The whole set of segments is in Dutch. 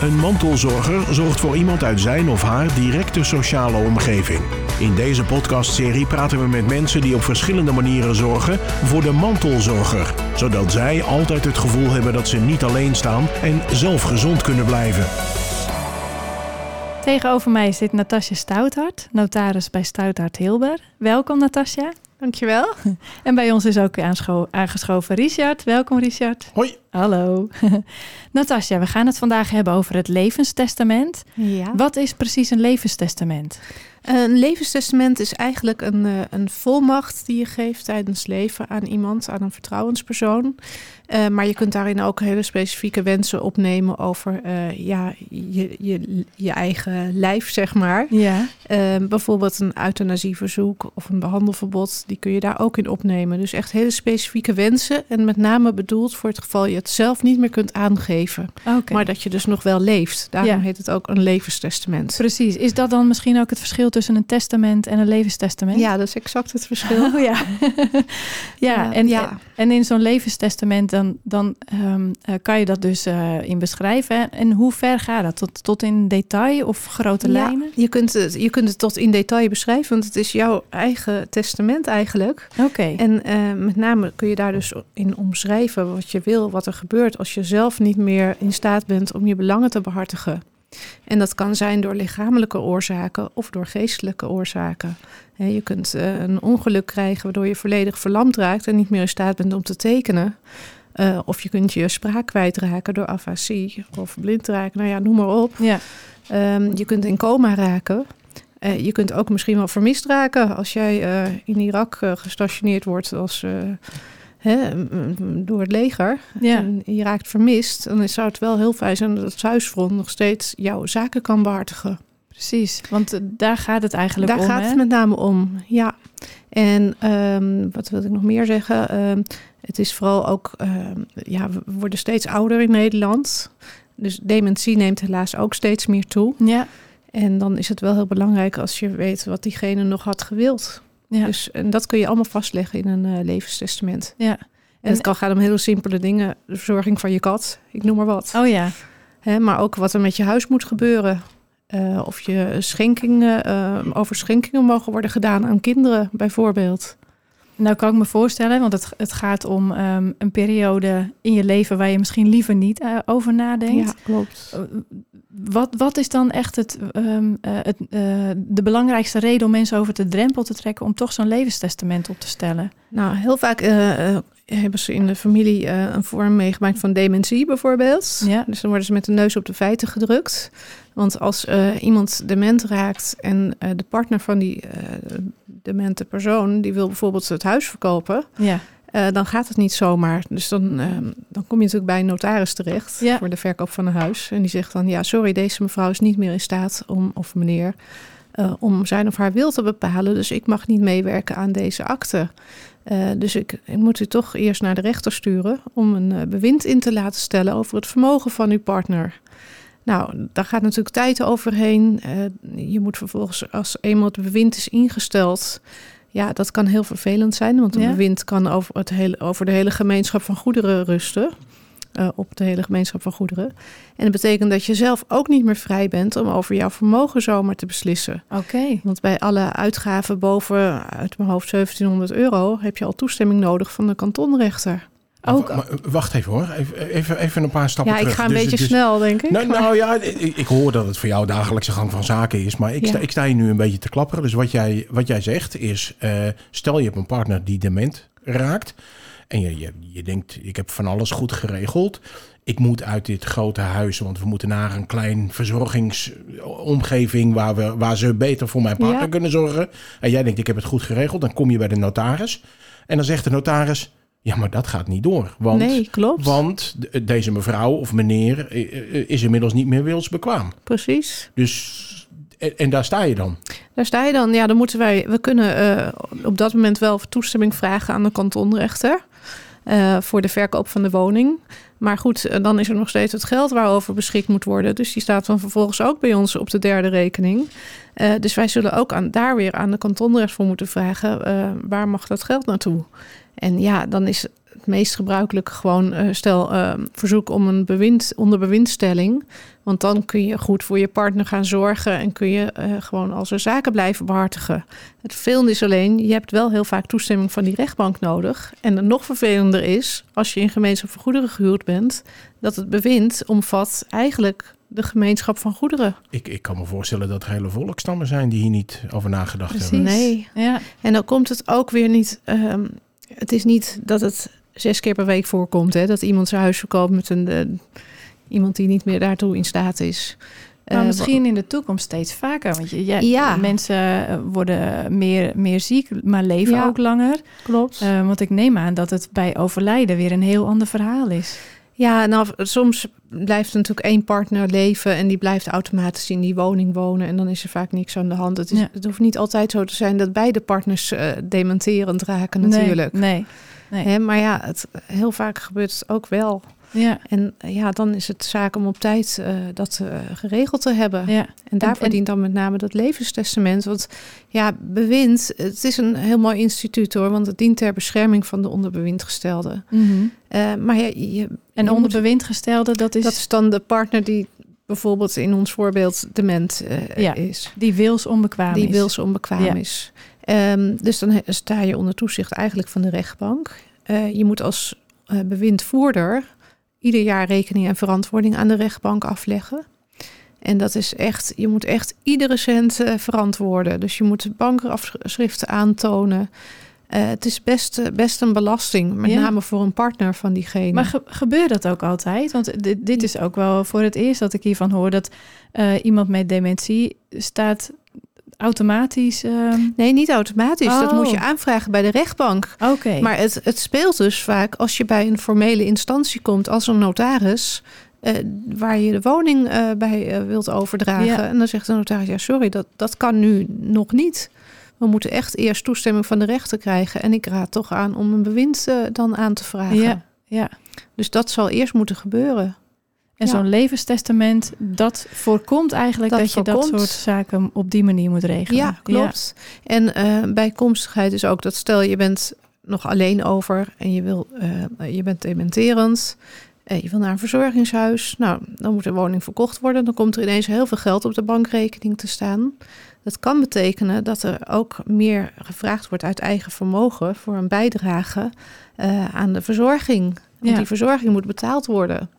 Een mantelzorger zorgt voor iemand uit zijn of haar directe sociale omgeving. In deze podcastserie praten we met mensen die op verschillende manieren zorgen voor de mantelzorger, zodat zij altijd het gevoel hebben dat ze niet alleen staan en zelf gezond kunnen blijven. Tegenover mij zit Natasja Stouthart, notaris bij Stouthart Hilber. Welkom Natasja. Dankjewel. En bij ons is ook aangeschoven Richard. Welkom Richard. Hoi. Hallo. Natasja, we gaan het vandaag hebben over het levenstestament. Ja. Wat is precies een levenstestament? Een levenstestament is eigenlijk een, eh, een volmacht die je geeft tijdens leven aan iemand, aan een vertrouwenspersoon. Eh, maar je kunt daarin ook hele specifieke wensen opnemen over eh, ja, je, je, je eigen lijf, zeg maar. Ja. Eh, bijvoorbeeld een euthanasieverzoek of een behandelverbod, die kun je daar ook in opnemen. Dus echt hele specifieke wensen en met name bedoeld voor het geval je het zelf niet meer kunt aangeven. Maar dat je dus nog wel leeft. Daarom Ja. heet het ook een levenstestament. Precies. Is dat dan misschien ook het verschil tussen een testament en een levenstestament? Ja, dat is exact het verschil. Oh ja. ja, en, ja. en in zo'n levenstestament dan, dan ehm, eh, kan je dat dus eh, in beschrijven. En hoe ver gaat dat? Tot, tot in detail of grote Ja, lijnen? Je kunt, het, je kunt het tot in detail beschrijven, want het is jouw eigen testament eigenlijk. Oké. En eh, met name kun je daar dus in omschrijven wat je wil, wat er gebeurt als je zelf niet meer in staat bent om je belangen te behartigen. En dat kan zijn door lichamelijke oorzaken of door geestelijke oorzaken. Je kunt een ongeluk krijgen waardoor je volledig verlamd raakt en niet meer in staat bent om te tekenen. Eh, of je kunt je spraak kwijtraken door afasie of blind raken. Nou ja, noem maar op. Ja. Ehm, je kunt in coma raken. Eh, je kunt ook misschien wel vermist raken als jij eh, in Irak gestationeerd wordt als, hè, door het leger. Ja. En je raakt vermist. Dan zou het wel heel fijn zijn dat het Zuisfront nog steeds jouw zaken kan behartigen. Precies, want daar gaat het eigenlijk Daar om. gaat hè? het met name om, ja. En ehm, wat wil ik nog meer zeggen? Ehm, het is vooral ook, ehm, ja, we worden steeds ouder in Nederland. Dus dementie neemt helaas ook steeds meer toe. Ja, En dan is het wel heel belangrijk als je weet wat diegene nog had gewild. ja, Dus, en dat kun je allemaal vastleggen in een eh, levenstestament. ja. En het kan gaan om hele simpele dingen. De verzorging van je kat, ik noem maar wat. Oh ja, Hè, maar ook wat er met je huis moet gebeuren. Eh, of je schenkingen, eh, over schenkingen mogen worden gedaan aan kinderen bijvoorbeeld. nou kan ik me voorstellen, want het, het gaat om ehm, een periode in je leven waar je misschien liever niet eh, over nadenkt. Ja, klopt. Wat, wat is dan echt het, ehm, eh, het, de belangrijkste reden om mensen over de drempel te trekken om toch zo'n levenstestament op te stellen? Nou, heel vaak hebben ze in de familie eh, een vorm meegemaakt van dementie bijvoorbeeld. Ja. Dus dan worden ze met de neus op de feiten gedrukt. Want als eh, iemand dement raakt en eh, de partner van die demente persoon... die wil bijvoorbeeld het huis verkopen... Ja, dan gaat het niet zomaar. Dus dan, eh, dan kom je natuurlijk bij een notaris terecht... Ja. voor de verkoop van een huis. En die zegt dan... ja, sorry, deze mevrouw is niet meer in staat om... of meneer... om zijn of haar wil te bepalen. Dus ik mag niet meewerken aan deze akte. Eh, dus ik, ik moet u toch eerst naar de rechter sturen om een eh, bewind in te laten stellen over het vermogen van uw partner. Nou, daar gaat natuurlijk tijd overheen. Eh, je moet vervolgens, als eenmaal het bewind is ingesteld, ja, dat kan heel vervelend zijn, want een Ja. bewind kan over, het hele, over de hele gemeenschap van goederen rusten. Eh, op de hele gemeenschap van goederen. En dat betekent dat je zelf ook niet meer vrij bent om over jouw vermogen zomaar te beslissen. oké. Want bij alle uitgaven boven, uit mijn hoofd 1700 euro, heb je al toestemming nodig van de kantonrechter. Ook, Maar, maar, wacht even hoor, even, even, even een paar stappen Ja, ik terug. ga een Dus- beetje dus- snel, denk ik. Nou, maar- nou ja, ik, ik hoor dat het voor jou dagelijkse gang van zaken is. Maar ik, Ja. sta, ik sta hier nu een beetje te klapperen. Dus wat jij, wat jij zegt is, eh, stel je hebt een partner die dement raakt. En je, je, je denkt, ik heb van alles goed geregeld. Ik moet uit dit grote huis, want we moeten naar een klein verzorgingsomgeving... waar, we, waar ze beter voor mijn partner Ja. kunnen zorgen. En jij denkt, ik heb het goed geregeld. Dan kom je bij de notaris. En dan zegt de notaris, ja, maar dat gaat niet door. Want nee, klopt. want de- deze mevrouw of meneer eh, eh, is inmiddels niet meer wilsbekwaam. Precies. Dus, en, en daar sta je dan. Daar sta je dan. Ja, dan moeten wij. We kunnen eh, op dat moment wel toestemming vragen aan de kantonrechter. Eh, voor de verkoop van de woning. Maar goed, eh, dan is er nog steeds het geld waarover beschikt moet worden. Dus die staat dan vervolgens ook bij ons op de derde rekening. Eh, dus wij zullen ook aan, daar weer aan de kantonrechter voor moeten vragen: waar mag dat geld naartoe? En ja, dan is het meest gebruikelijke gewoon eh, stel uh, verzoek om een bewind onder bewindstelling. Want dan kun je goed voor je partner gaan zorgen en kun je uh, gewoon al zijn zaken blijven behartigen. Het vervelende is alleen, je hebt wel heel vaak toestemming van die rechtbank nodig. En het nog vervelender is, als je in gemeenschap van goederen gehuurd bent, dat het bewind omvat eigenlijk de gemeenschap van goederen. Ik, ik kan me voorstellen dat er hele volkstammen zijn die hier niet over nagedacht Precies. hebben. Nee. Ja. En dan komt het ook weer niet. Um, het is niet dat het zes keer per week voorkomt, hè, dat iemand zijn huis verkoopt met een uh, iemand die niet meer daartoe in staat is. Maar uh, misschien in de toekomst steeds vaker. Want je, ja, ja. mensen eh, worden meer, meer ziek, maar leven Ja. ook langer. Klopt. Uh, want ik neem aan dat het bij overlijden weer een heel ander verhaal is. Ja, nou, soms blijft natuurlijk één partner leven en die blijft automatisch in die woning wonen. En dan is er vaak niks aan de hand. Het, is, Ja. het hoeft niet altijd zo te zijn dat beide partners uh, dementerend raken, natuurlijk. Nee, nee. Nee. Hè, maar ja, het, heel vaak gebeurt het ook wel. Ja. En ja, dan is het zaak om op tijd uh, dat uh, geregeld te hebben. Ja. En daarvoor en, dient dan met name dat levenstestament. Want ja, bewind, het is een heel mooi instituut hoor, want het dient ter bescherming van de onderbewindgestelden. Mm -hmm. uh, maar ja, je, en onderbewindgestelde, dat is... Dat is dan de partner die bijvoorbeeld in ons voorbeeld dement ja, is. Die wilsonbekwaam die is. Die wilsonbekwaam ja. is. Um, dus dan sta je onder toezicht eigenlijk van de rechtbank. Uh, je moet als bewindvoerder ieder jaar rekening en verantwoording aan de rechtbank afleggen. En dat is echt, je moet echt iedere cent uh, verantwoorden. Dus je moet bankafschriften aantonen. Uh, het is best, best een belasting, met ja. name voor een partner van diegene. Maar ge gebeurt dat ook altijd? Want dit, dit, is ook wel voor het eerst dat ik hiervan hoor dat uh, iemand met dementie staat automatisch. Uh... Nee, niet automatisch. Oh. Dat moet je aanvragen bij de rechtbank. Oké. Okay. Maar het, het speelt dus vaak als je bij een formele instantie komt als een notaris. Uh, waar je de woning uh, bij uh, wilt overdragen. Ja. En dan zegt de notaris: ja, sorry, dat, dat kan nu nog niet. We moeten echt eerst toestemming van de rechter krijgen. En ik raad toch aan om een bewind dan aan te vragen. Ja, ja. Dus dat zal eerst moeten gebeuren. En Ja. zo'n levenstestament, dat voorkomt eigenlijk dat, Dat je dat soort zaken op die manier moet regelen. Ja, klopt. En eh, bijkomstigheid is ook dat stel je bent nog alleen over en je, wil, eh, je bent dementerend. eh, je wil naar een verzorgingshuis. Nou, dan moet de woning verkocht worden. Dan komt er ineens heel veel geld op de bankrekening te staan. Dat kan betekenen dat er ook meer gevraagd wordt uit eigen vermogen voor een bijdrage eh, aan de verzorging. Want Ja. die verzorging moet betaald worden.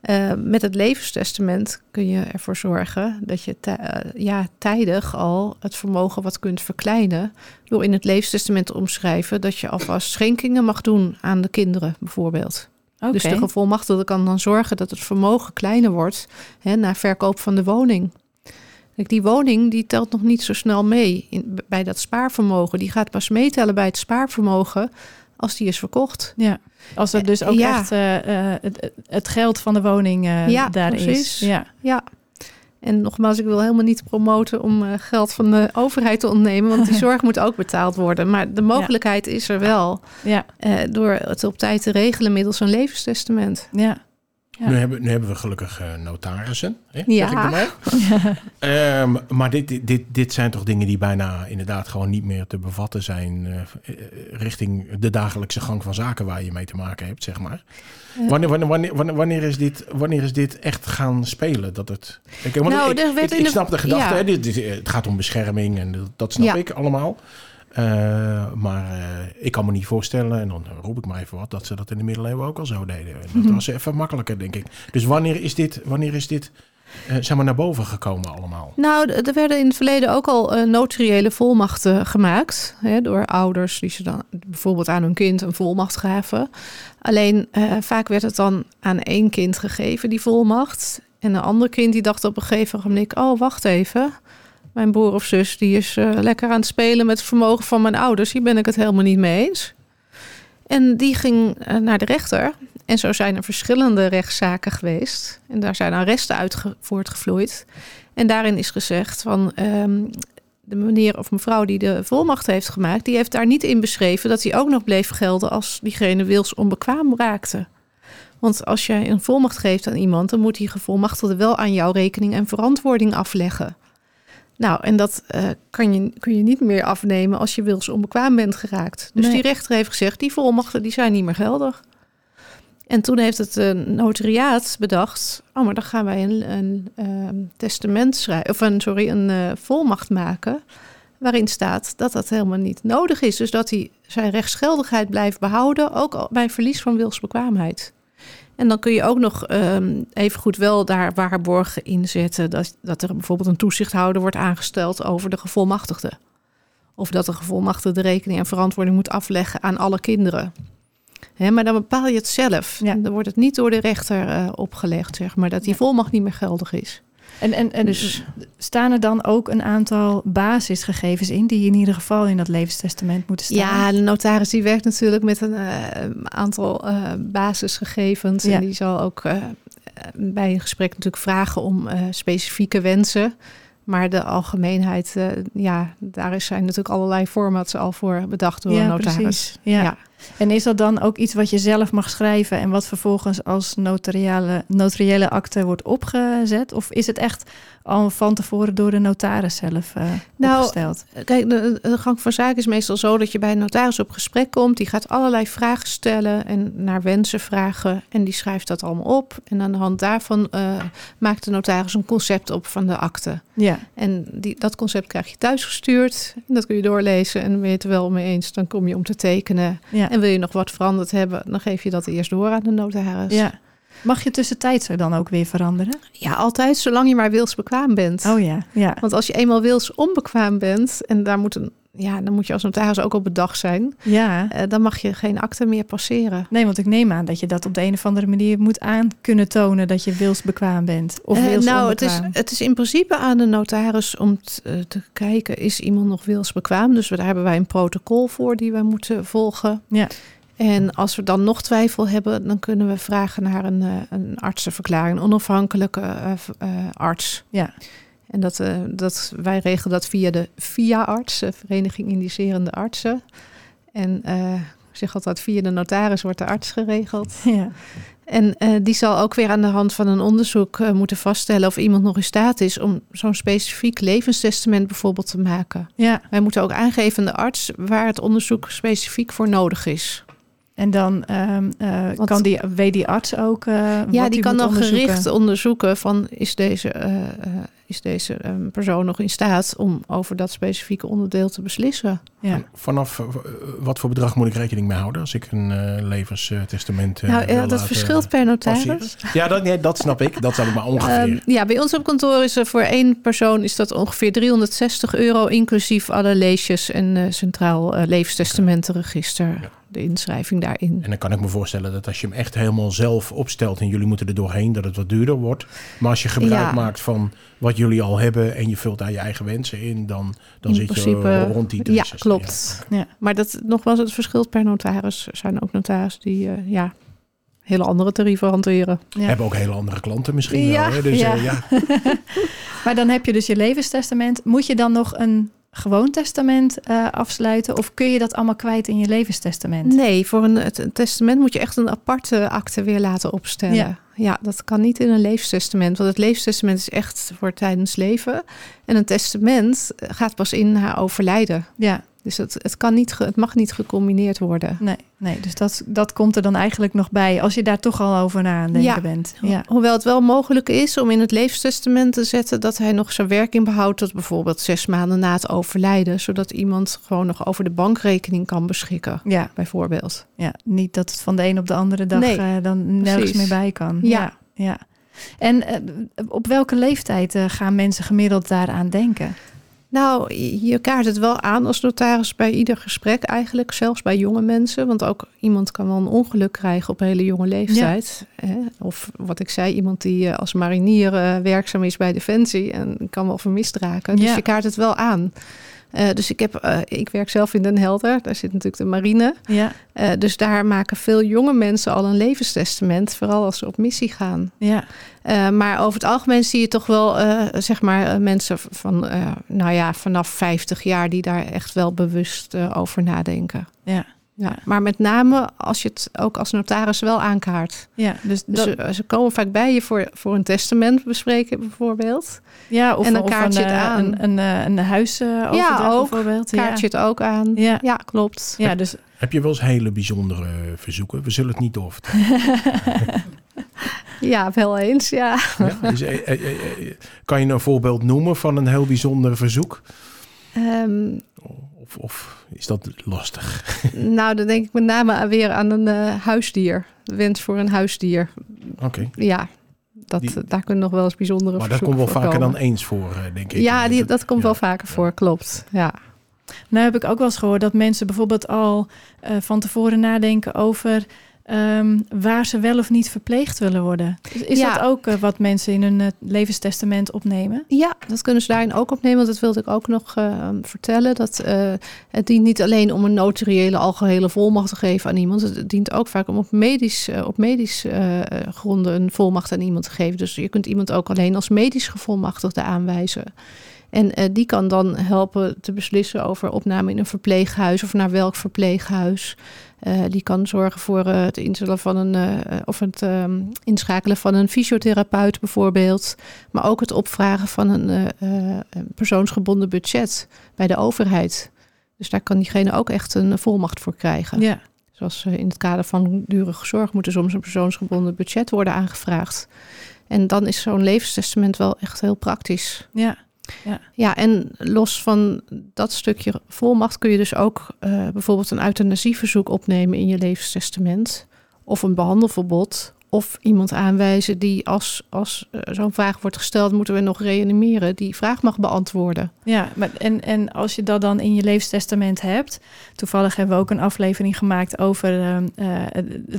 Eh, met het levenstestament kun je ervoor zorgen dat je eh, ja, tijdig al het vermogen wat kunt verkleinen. Door in het levenstestament te omschrijven dat je alvast schenkingen mag doen aan de kinderen, bijvoorbeeld. Dus de gevolmachtigde kan dan zorgen dat het vermogen kleiner wordt hè, na verkoop van de woning. Kijk, die woning die telt nog niet zo snel mee in, bij dat spaarvermogen. Die gaat pas meetellen bij het spaarvermogen als die is verkocht. Ja. Als er dus ook Ja. echt eh, eh, het, het geld van de woning eh, Ja, daar precies. is. Ja. Ja. En nogmaals, ik wil helemaal niet promoten om eh, geld van de overheid te ontnemen, want die zorg moet ook betaald worden. Maar de mogelijkheid is er wel Ja. eh, door het op tijd te regelen middels een levenstestament. Ja. Ja. Nu, hebben, nu hebben we gelukkig eh, notarissen, hè, Ja. zeg ik erbij. Ehm, maar dit, dit- dit, dit zijn toch dingen die bijna inderdaad gewoon niet meer te bevatten zijn eh, eh, richting de dagelijkse gang van zaken waar je mee te maken hebt, zeg maar. Ja. Wanneer, wanneer, wanneer, wanneer, is dit, wanneer is dit echt gaan spelen? Dat het, ik, Nou, ik, snap de gedachte, ja. hè, dit, dit- het gaat om bescherming en dat, dat snap Ja. ik allemaal. Eh, maar eh, ik kan me niet voorstellen, en dan roep ik maar even wat, dat ze dat in de middeleeuwen ook al zo deden. Dat Mhm. was even makkelijker, denk ik. Dus wanneer is dit, wanneer is dit zeg maar naar boven gekomen allemaal? Nou, er werden in het verleden ook al notariële volmachten gemaakt. Hè, door ouders die ze dan bijvoorbeeld aan hun kind een volmacht gaven. Alleen vaak werd het dan aan één kind gegeven, die volmacht. En een ander kind die dacht op een gegeven moment: oh, wacht even. Mijn broer of zus die is eh, lekker aan het spelen met het vermogen van mijn ouders. Hier ben ik het helemaal niet mee eens. En die ging eh, naar de rechter. En zo zijn er verschillende rechtszaken geweest. En daar zijn arresten uit ge- voortgevloeid. En daarin is gezegd van ehm, de meneer of mevrouw die de volmacht heeft gemaakt, die heeft daar niet in beschreven dat hij ook nog bleef gelden als diegene wils onbekwaam raakte. Want als jij een volmacht geeft aan iemand, dan moet die gevolmachtigde wel aan jouw rekening en verantwoording afleggen. Nou, en dat uh, kan je, kun je niet meer afnemen als je wils onbekwaam bent geraakt. Dus Nee. die rechter heeft gezegd, die volmachten die zijn niet meer geldig. En toen heeft het uh, notariaat bedacht, oh, maar dan gaan wij een, een uh, testament schrijven, of een, sorry, een uh, volmacht maken, waarin staat dat dat helemaal niet nodig is. Dus dat hij zijn rechtsgeldigheid blijft behouden, ook bij verlies van wilsbekwaamheid. En dan kun je ook nog um, even goed wel daar waarborgen inzetten. Dat, dat er bijvoorbeeld een toezichthouder wordt aangesteld over de gevolmachtigde. Of dat de gevolmachtigde de rekening en verantwoording moet afleggen aan alle kinderen. He, maar dan bepaal je het zelf. Ja. Dan wordt het niet door de rechter uh, opgelegd, zeg maar, dat die volmacht niet meer geldig is. En, en, en Dus- staan er dan ook een aantal basisgegevens in die in ieder geval in dat levenstestament moeten staan? Ja, de notaris die werkt natuurlijk met een uh, aantal uh, basisgegevens. Ja. En die zal ook uh, bij een gesprek natuurlijk vragen om specifieke wensen. Maar de algemeenheid, ja, daar zijn natuurlijk allerlei formats al voor bedacht door Ja, een notaris. precies. Ja. En is dat dan ook iets wat je zelf mag schrijven en wat vervolgens als notariële, notariële akte wordt opgezet? Of is het echt al van tevoren door de notaris zelf uh, Nou, opgesteld? Kijk, de, de gang van zaken is meestal zo dat je bij een notaris op gesprek komt. Die gaat allerlei vragen stellen en naar wensen vragen. En die schrijft dat allemaal op. En aan de hand daarvan uh, maakt de notaris een concept op van de akte. Ja, En die, dat concept krijg je thuisgestuurd. En dat kun je doorlezen. En ben je het er wel mee eens, dan kom je om te tekenen. ja, En wil je nog wat veranderd hebben, dan geef je dat eerst door aan de notaris. ja. Mag je tussentijds er dan ook weer veranderen? ja altijd, zolang je maar wilsbekwaam bent. Oh ja, ja. Want als je eenmaal wils onbekwaam bent, en daar moet een, ja, dan moet je als notaris ook op bedag zijn, Ja, eh, dan mag je geen akte meer passeren. nee, want ik neem aan dat je dat op de een of andere manier moet aan kunnen tonen dat je wilsbekwaam bent. Of wils nou, het is, het is in principe aan de notaris om t- eh, te kijken, is iemand nog wilsbekwaam? Dus daar hebben wij een protocol voor die wij moeten volgen. Ja. En als we dan nog twijfel hebben, dan kunnen we vragen naar een, een artsenverklaring, een onafhankelijke arts. Ja. En dat, eh, dat, wij regelen dat via de VIA-arts, eh, Vereniging Indicerende Artsen. En ik zeg altijd, via de notaris wordt de arts geregeld. Ja. En die zal ook weer aan de hand van een onderzoek moeten vaststellen of iemand nog in staat is om zo'n specifiek levenstestament bijvoorbeeld te maken. ja, Wij moeten ook aangeven aan de arts waar het onderzoek specifiek voor nodig is. En dan ehm, eh, kan die, weet die arts ook. eh, ja, wat die kan dan onderzoeken? gericht onderzoeken van is deze, eh, eh, is deze eh, persoon nog in staat om over dat specifieke onderdeel te beslissen. Ja. Vanaf wat voor bedrag moet ik rekening mee houden als ik een eh, levenstestament eh, nou wil ja, dat laten verschilt per notaris. Ja, dat, nee, dat snap ik. Dat snap ik maar ongeveer. Ehm, ja, bij ons op kantoor is er voor één persoon is dat ongeveer 360 euro, inclusief alle leesjes en eh, centraal eh, levenstestamentenregister. Ja. De inschrijving daarin. En dan kan ik me voorstellen dat als je hem echt helemaal zelf opstelt en jullie moeten er doorheen, dat het wat duurder wordt. Maar als je gebruik Ja. maakt van wat jullie al hebben en je vult daar je eigen wensen in, dan, dan In zit principe, je rond die Ja, 360. klopt. Ja. Maar dat nogmaals, het verschilt per notaris. Er zijn ook notarissen die eh, ja, hele andere tarieven hanteren. Ja. Ja. Hebben ook hele andere klanten misschien Ja, wel. Hè? Dus, ja. eh, ja. Maar dan heb je dus je levenstestament. Moet je dan nog een gewoon testament eh, afsluiten? Of kun je dat allemaal kwijt in je levenstestament? Nee, voor een, een testament moet je echt een aparte akte weer laten opstellen. Ja. Ja. dat kan niet in een levenstestament. Want het levenstestament is echt voor tijdens leven. En een testament gaat pas in na overlijden. Ja, Dus het, het, kan niet, ge- het mag niet gecombineerd worden. nee, nee. Dus dat, dat komt er dan eigenlijk nog bij als je daar toch al over na aan denken Ja. bent. Ja. Hoewel het wel mogelijk is om in het levenstestament te zetten dat hij nog zijn werking behoudt tot bijvoorbeeld zes maanden na het overlijden, zodat iemand gewoon nog over de bankrekening kan beschikken, Ja, bijvoorbeeld. ja, niet dat het van de een op de andere dag Nee, eh, dan nergens meer bij kan. Ja. ja. ja. En eh, op welke leeftijd eh, gaan mensen gemiddeld daaraan denken? Nou, je kaart het wel aan als notaris bij ieder gesprek eigenlijk, zelfs bij jonge mensen. Want ook iemand kan wel een ongeluk krijgen op hele jonge leeftijd. Hè? Of wat ik zei, iemand die eh, als marinier eh, werkzaam is bij Defensie en kan wel vermist raken. Dus Ja. je kaart het wel aan. Eh, dus ik, heb, eh, ik werk zelf in Den Helder, daar zit natuurlijk de marine. Ja, Eh, dus daar maken veel jonge mensen al een levenstestament, vooral als ze op missie gaan. ja, maar over het algemeen zie je toch wel, zeg maar, mensen van, nou ja, vanaf 50 jaar die daar echt wel bewust over nadenken. ja. Ja, maar met name als je het ook als notaris wel aankaart. Ja, dus, Dus dat, ze, ze komen vaak bij je voor, voor een testament bespreken bijvoorbeeld. ja, of, en dan of kaart je een, het eh, aan. Een, een, eh, een huis overdracht ook. bijvoorbeeld. Kaart je het ook aan. Ja. Ja, klopt. Ja, dus Heb je wel eens hele bijzondere verzoeken? We zullen het niet door. Ja, wel eens, ja. Ja? Is, eh, kan je een voorbeeld noemen van een heel bijzonder verzoek? Ehm, Of, of is dat lastig? nou, dan denk ik met name aan- weer aan een eh, huisdier. De wens voor een huisdier. Oké. Ja, dat, Die- daar kunnen nog wel eens bijzondere Maar dat komt wel vaker dan eens voor, eh, denk ik. Ja, die, dat komt Ja. wel vaker voor, klopt. Ja. Nou heb ik ook wel eens gehoord dat mensen bijvoorbeeld al eh, van tevoren nadenken over ehm, waar ze wel of niet verpleegd willen worden. Is, is Ja. dat ook eh, wat mensen in hun eh, levenstestament opnemen? Ja, dat kunnen ze daarin ook opnemen. Want dat wilde ik ook nog eh, vertellen. Dat eh, het dient niet alleen om een notariële algehele volmacht te geven aan iemand. Het dient ook vaak om op medisch, op medisch gronden een volmacht aan iemand te geven. Dus je kunt iemand ook alleen als medisch gevolmachtigde aanwijzen. En die kan dan helpen te beslissen over opname in een verpleeghuis of naar welk verpleeghuis. Eh, die kan zorgen voor eh, het instellen van een eh, of het ehm, inschakelen van een fysiotherapeut bijvoorbeeld. Maar ook het opvragen van een persoonsgebonden budget bij de overheid. Dus daar kan diegene ook echt een volmacht voor krijgen. Ja. Zoals eh, in het kader van durige zorg moet er soms een persoonsgebonden budget worden aangevraagd. En dan is zo'n levenstestament wel echt heel praktisch. Ja. Ja, en los van dat stukje volmacht kun je dus ook eh, bijvoorbeeld een euthanasieverzoek opnemen in je levenstestament. Of een behandelverbod. Of iemand aanwijzen die als, als eh, zo'n vraag wordt gesteld, moeten we nog reanimeren, die vraag mag beantwoorden. Ja, maar en, en als je dat dan in je levenstestament hebt, toevallig hebben we ook een aflevering gemaakt over ehm, eh,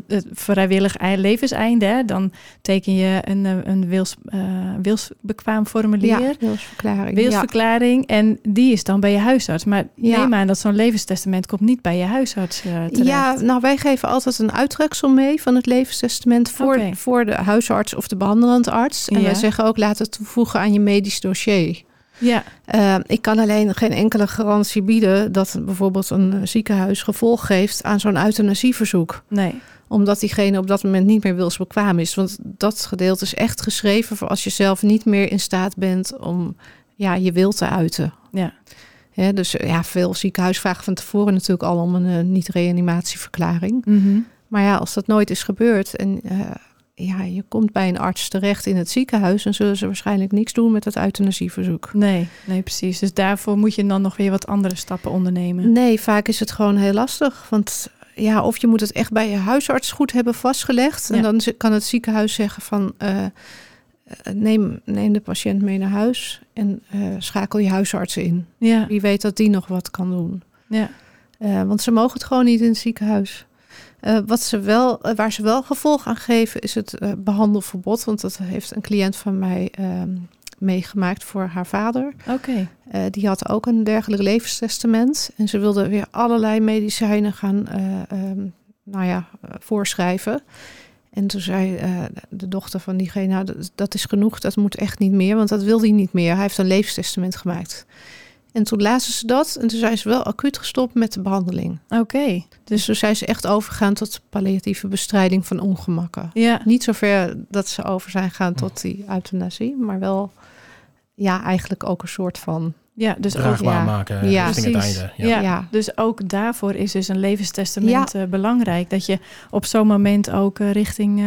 het, vrijwillig ei- levenseinde. Hè? Dan teken je een, eh, een wils, eh, wilsbekwaam formulier. Ja, wilsverklaring. Wilsverklaring en die is dan bij je huisarts. Maar Ja. neem aan dat zo'n levenstestament komt niet bij je huisarts terecht. Ja, nou wij geven altijd een uittreksel mee van het levenstestament voor, Oké. voor de huisarts of de behandelend arts. En Ja. wij zeggen ook laat het toevoegen aan je medisch dossier. ja, Eh, ik kan alleen geen enkele garantie bieden dat bijvoorbeeld een ziekenhuis gevolg geeft aan zo'n euthanasieverzoek. nee. Omdat diegene op dat moment niet meer wilsbekwaam is. Want dat gedeelte is echt geschreven voor als je zelf niet meer in staat bent om ja, je wil te uiten. Ja. Hè, dus eh, ja, veel ziekenhuis vragen van tevoren natuurlijk al om een eh, niet-reanimatieverklaring. Mhm. Maar ja, als dat nooit is gebeurd en eh, ja, je komt bij een arts terecht in het ziekenhuis, dan zullen ze waarschijnlijk niks doen met het euthanasieverzoek. Nee, nee, precies. Dus daarvoor moet je dan nog weer wat andere stappen ondernemen. Nee, vaak is het gewoon heel lastig. Want ja, of je moet het echt bij je huisarts goed hebben vastgelegd. En dan kan het ziekenhuis zeggen van eh, eh, neem, neem de patiënt mee naar huis en schakel je huisarts in. Ja, Wie weet dat die nog wat kan doen. ja, want ze mogen het gewoon niet in het ziekenhuis. Eh, wat ze wel, eh, waar ze wel gevolg aan geven is het eh, behandelverbod. Want dat heeft een cliënt van mij ehm, meegemaakt voor haar vader. oké. Die had ook een dergelijk levenstestament. En ze wilde weer allerlei medicijnen gaan eh, ehm, nou ja, voorschrijven. En toen zei de dochter van diegene, nou, dat, dat is genoeg, dat moet echt niet meer. Want dat wil hij niet meer. Hij heeft een levenstestament gemaakt. En toen lazen ze dat en toen zijn ze wel acuut gestopt met de behandeling. Oké. Dus toen zijn ze echt overgegaan tot palliatieve bestrijding van ongemakken. Ja, Niet zover dat ze over zijn gegaan tot die euthanasie, maar wel ja, eigenlijk ook een soort van ja, dus ook, Draagbaar ja. maken Ja. richting het einde. Ja. Ja. ja. Dus ook daarvoor is dus een levenstestament eh, belangrijk. Dat je op zo'n moment ook eh, richting eh,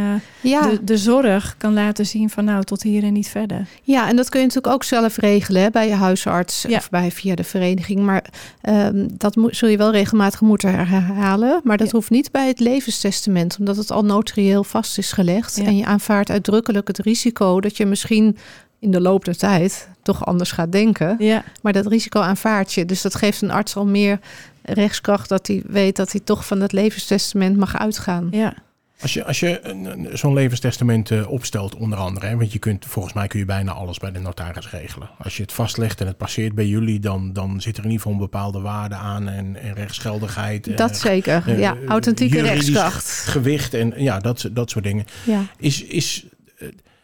Ja, de, de zorg kan laten zien van nou tot hier en niet verder. ja, en dat kun je natuurlijk ook zelf regelen hè, bij je huisarts Ja. of bij via de vereniging. Maar ehm, dat moet, zul je wel regelmatig moeten herhalen. Maar dat Ja. hoeft niet bij het levenstestament, omdat het al notarieel vast is gelegd. Ja. En je aanvaardt uitdrukkelijk het risico dat je misschien in de loop der tijd toch anders gaat denken. Ja, Maar dat risico aanvaard je. Dus dat geeft een arts al meer rechtskracht dat hij weet dat hij toch van het levenstestament mag uitgaan. ja, Als je, als je zo'n levenstestament eh, opstelt, onder andere, hè, want je kunt, volgens mij kun je bijna alles bij de notaris regelen. Als je het vastlegt en het passeert bij jullie, dan, dan zit er in ieder geval een bepaalde waarde aan en, en rechtsgeldigheid. eh, Dat zeker. eh, ja, authentieke rechtskracht. Gewicht en ja, dat, dat soort dingen. Ja. Is, is,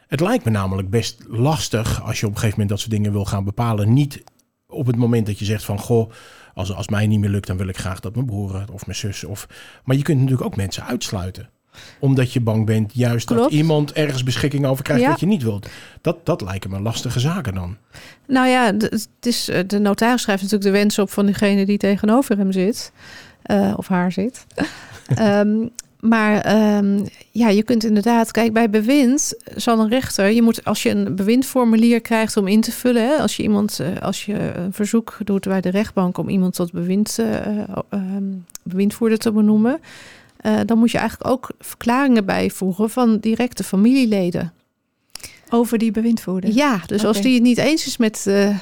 het lijkt me namelijk best lastig als je op een gegeven moment dat soort dingen wil gaan bepalen. Niet op het moment dat je zegt van goh, Als, als mij niet meer lukt, dan wil ik graag dat mijn broer het of mijn zus. Of... Maar je kunt natuurlijk ook mensen uitsluiten. Omdat je bang bent juist dat iemand ergens beschikking over krijgt Ja. wat je niet wilt. Dat, dat lijken me lastige zaken dan. Nou ja, de, het is, eh, de notaris schrijft natuurlijk de wens op van diegene die tegenover hem zit. eh, of haar zit. Ehm, maar ehm, ja, je kunt inderdaad, kijk, bij bewind zal een rechter, je moet als je een bewindformulier krijgt om in te vullen, hè, als je iemand, eh, als je een verzoek doet bij de rechtbank om iemand tot bewind, eh, eh, ehm, bewindvoerder te benoemen, eh, dan moet je eigenlijk ook verklaringen bijvoegen van directe familieleden. Over die bewindvoerder. Ja, dus als die het niet eens is met de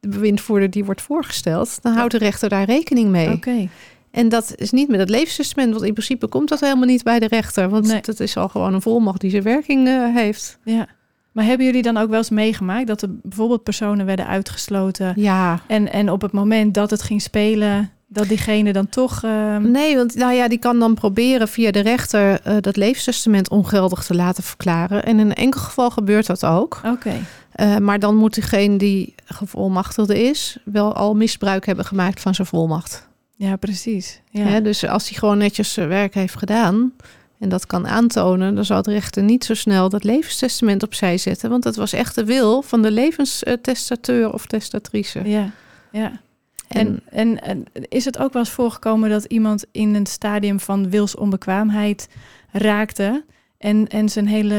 bewindvoerder die wordt voorgesteld, dan houdt de rechter daar rekening mee. Oké. En dat is niet met het levenstestament, want in principe komt dat helemaal niet bij de rechter, want Nee. dat is al gewoon een volmacht die zijn werking eh, heeft. Ja. Maar hebben jullie dan ook wel eens meegemaakt dat er bijvoorbeeld personen werden uitgesloten Ja. en, en op het moment dat het ging spelen, dat diegene dan toch. ehm, Nee, want nou ja, die kan dan proberen via de rechter eh, dat levenstestament ongeldig te laten verklaren. En in enkel geval gebeurt dat ook. Oké. Eh, maar dan moet degene die gevolmachtigde is, wel al misbruik hebben gemaakt van zijn volmacht. Ja, precies. Ja. Hè, dus als hij gewoon netjes zijn werk heeft gedaan en dat kan aantonen, dan zal de rechter niet zo snel dat levenstestament opzij zetten. Want dat was echt de wil van de levenstestateur of testatrice. ja. ja. En, En, en, en is het ook wel eens voorgekomen dat iemand in een stadium van wilsonbekwaamheid raakte en, en zijn hele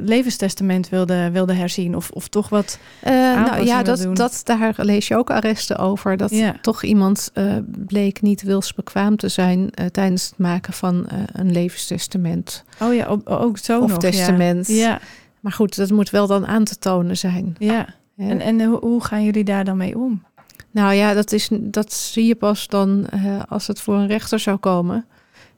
levenstestament wilde, wilde herzien? Of, of toch wat. eh, nou ja, dat, doen. dat, daar lees je ook arresten over. Dat Ja. toch iemand eh, bleek niet wilsbekwaam te zijn eh, tijdens het maken van een levenstestament. Oh ja, ook, ook zo of nog. testament. Ja, ja. Maar goed, dat moet wel dan aan te tonen zijn. ja. En, en hoe, hoe gaan jullie daar dan mee om? Nou ja, dat, is, dat zie je pas dan als het voor een rechter zou komen.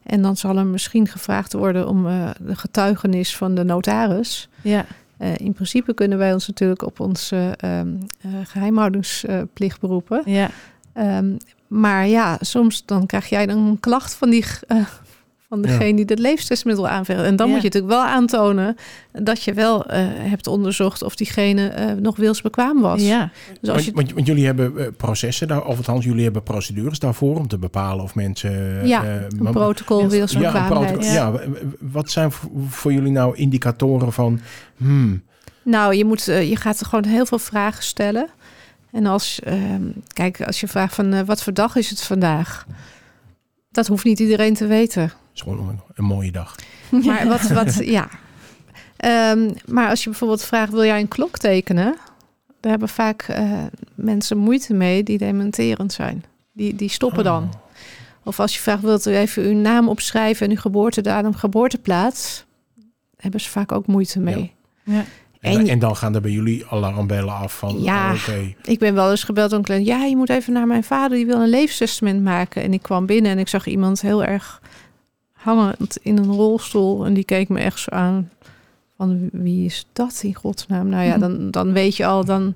En dan zal er misschien gevraagd worden om eh, de getuigenis van de notaris. Ja, Eh, in principe kunnen wij ons natuurlijk op onze ehm, eh, geheimhoudingsplicht beroepen. ja, Ehm, maar ja, soms dan krijg jij dan een klacht van, die, van degene die het wil aanvragen. En dan Ja. moet je natuurlijk wel aantonen dat je wel eh, hebt onderzocht of diegene eh, nog wilsbekwaam was. ja. Dus als Want, je, want, want jullie hebben eh, processen, daar, of althans jullie hebben procedures daarvoor om te bepalen of mensen... eh, Ja, een protocol Ja, ja, een wilsbekwaamheid. protocol. Ja, wat zijn voor, voor jullie nou indicatoren van... Hmm, Nou, je, moet, je gaat er gewoon heel veel vragen stellen. En als, ehm, kijk, als je vraagt van wat voor dag is het vandaag? Dat hoeft niet iedereen te weten. is gewoon een, een mooie dag. Maar wat, wat ja. Ehm, maar als je bijvoorbeeld vraagt, wil jij een klok tekenen? Daar hebben vaak eh, mensen moeite mee die dementerend zijn. Die, die stoppen dan. Oh. Of als je vraagt, wilt u even uw naam opschrijven en uw geboortedatum, geboorteplaats? Hebben ze vaak ook moeite mee. Ja. En, En- en dan gaan er bij jullie alarmbellen af van... Ja. oh, oké. Ik ben wel eens gebeld door een cliënt. Ja, je moet even naar mijn vader, die wil een levenstestament maken. En ik kwam binnen en ik zag iemand heel erg hangend in een rolstoel. En die keek me echt zo aan. Van wie is dat in godsnaam? Nou ja, dan, dan weet je al, dan...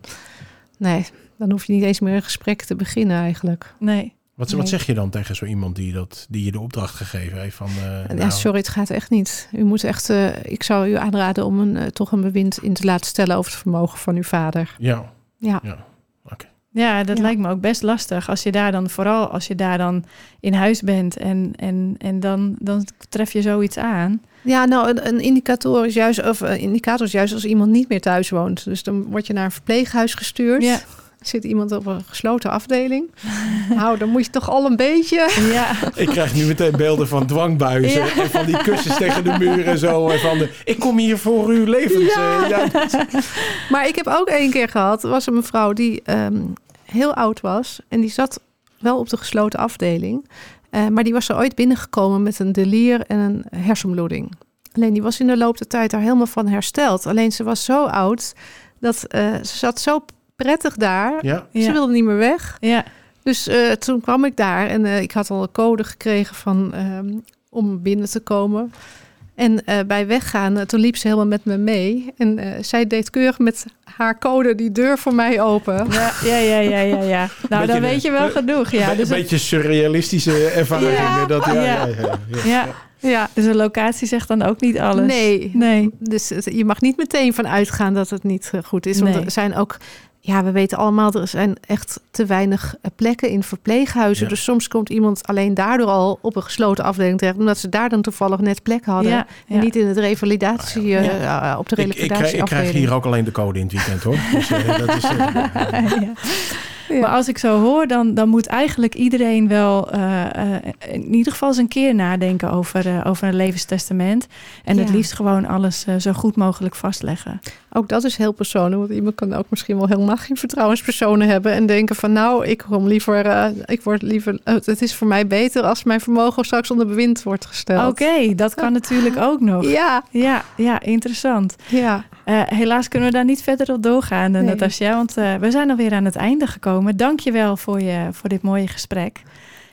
Nee, dan hoef je niet eens meer een gesprek te beginnen eigenlijk. Nee. Wat, wat zeg je dan tegen zo iemand die, dat, die je de opdracht gegeven heeft? Van, eh, Ja, nou, sorry, het gaat echt niet. U moet echt, eh, ik zou u aanraden om een, eh, toch een bewind in te laten stellen over het vermogen van uw vader. Ja, Ja. ja. Oké. Ja, dat Ja. lijkt me ook best lastig. Als je daar dan, vooral als je daar dan in huis bent en, en, en dan, dan tref je zoiets aan. Ja, nou, een, een indicator is juist, of een indicator is juist als iemand niet meer thuis woont. Dus dan word je naar een verpleeghuis gestuurd. Ja. Zit iemand op een gesloten afdeling. nou, dan moet je toch al een beetje. Ja, Ik krijg nu meteen beelden van dwangbuizen Ja. en van die kussens tegen de muur en zo. En van de, ik kom hier voor uw levens. Ja. eh, ja. Maar ik heb ook één keer gehad, er was een mevrouw die ehm, heel oud was. En die zat wel op de gesloten afdeling. Eh, maar die was er ooit binnengekomen met een delier en een hersenbloeding. Alleen die was in de loop der tijd daar helemaal van hersteld. Alleen ze was zo oud dat eh, ze zat zo prettig daar. ja. Ze ja, wilde niet meer weg. ja, Dus eh, toen kwam ik daar en eh, ik had al een code gekregen van, ehm, om binnen te komen. En eh, bij weggaan, toen liep ze helemaal met me mee. En eh, zij deed keurig met haar code die deur voor mij open. ja, ja, ja, ja, ja, ja. Nou, Beetje dan weet je wel genoeg. Ja, Een dus, het- beetje surrealistische ervaringen. Ja. Dat, ja, Ja. ja. Ja, ja. ja, Ja, dus een locatie zegt dan ook niet alles. nee. Nee. Dus je mag niet meteen van uitgaan dat het niet goed is. Want Nee. er zijn ook ja, we weten allemaal, er zijn echt te weinig eh, plekken in verpleeghuizen. Ja. Dus soms komt iemand alleen daardoor al op een gesloten afdeling terecht, omdat ze daar dan toevallig net plek hadden. Ja, En niet in het revalidatie, Ja. eh, ja, op de Ik, ik, krijg, ik revalidatieafdeling. krijg hier ook alleen de code in het weekend hoor. Dus, dat is, ja. Maar als ik zo hoor, dan, dan moet eigenlijk iedereen wel in ieder geval eens een keer nadenken over, eh, over een levenstestament. En het liefst gewoon alles zo goed mogelijk vastleggen. Ook dat is heel persoonlijk, want iemand kan ook misschien wel helemaal geen vertrouwenspersonen hebben en denken van nou, ik kom liever, eh, ik word liever, eh, het is voor mij beter als mijn vermogen straks onder bewind wordt gesteld. Oké, dat kan natuurlijk ook nog. Ja, Ja, ja, interessant. ja. Eh, helaas kunnen we daar niet verder op doorgaan, Nee. Natasja, want we zijn alweer aan het einde gekomen. Dank je wel voor, je, voor dit mooie gesprek.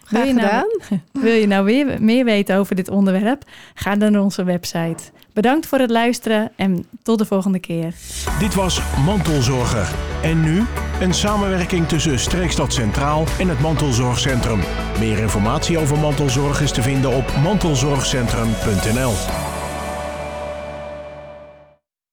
Graag Wil je nou- gedaan. Wil je nou weer meer weten over dit onderwerp? Ga dan naar onze website. Bedankt voor het luisteren en tot de volgende keer. Dit was Mantelzorger. En nu een samenwerking tussen Streekstad Centraal en het Mantelzorgcentrum. Meer informatie over mantelzorg is te vinden op mantelzorgcentrum.nl.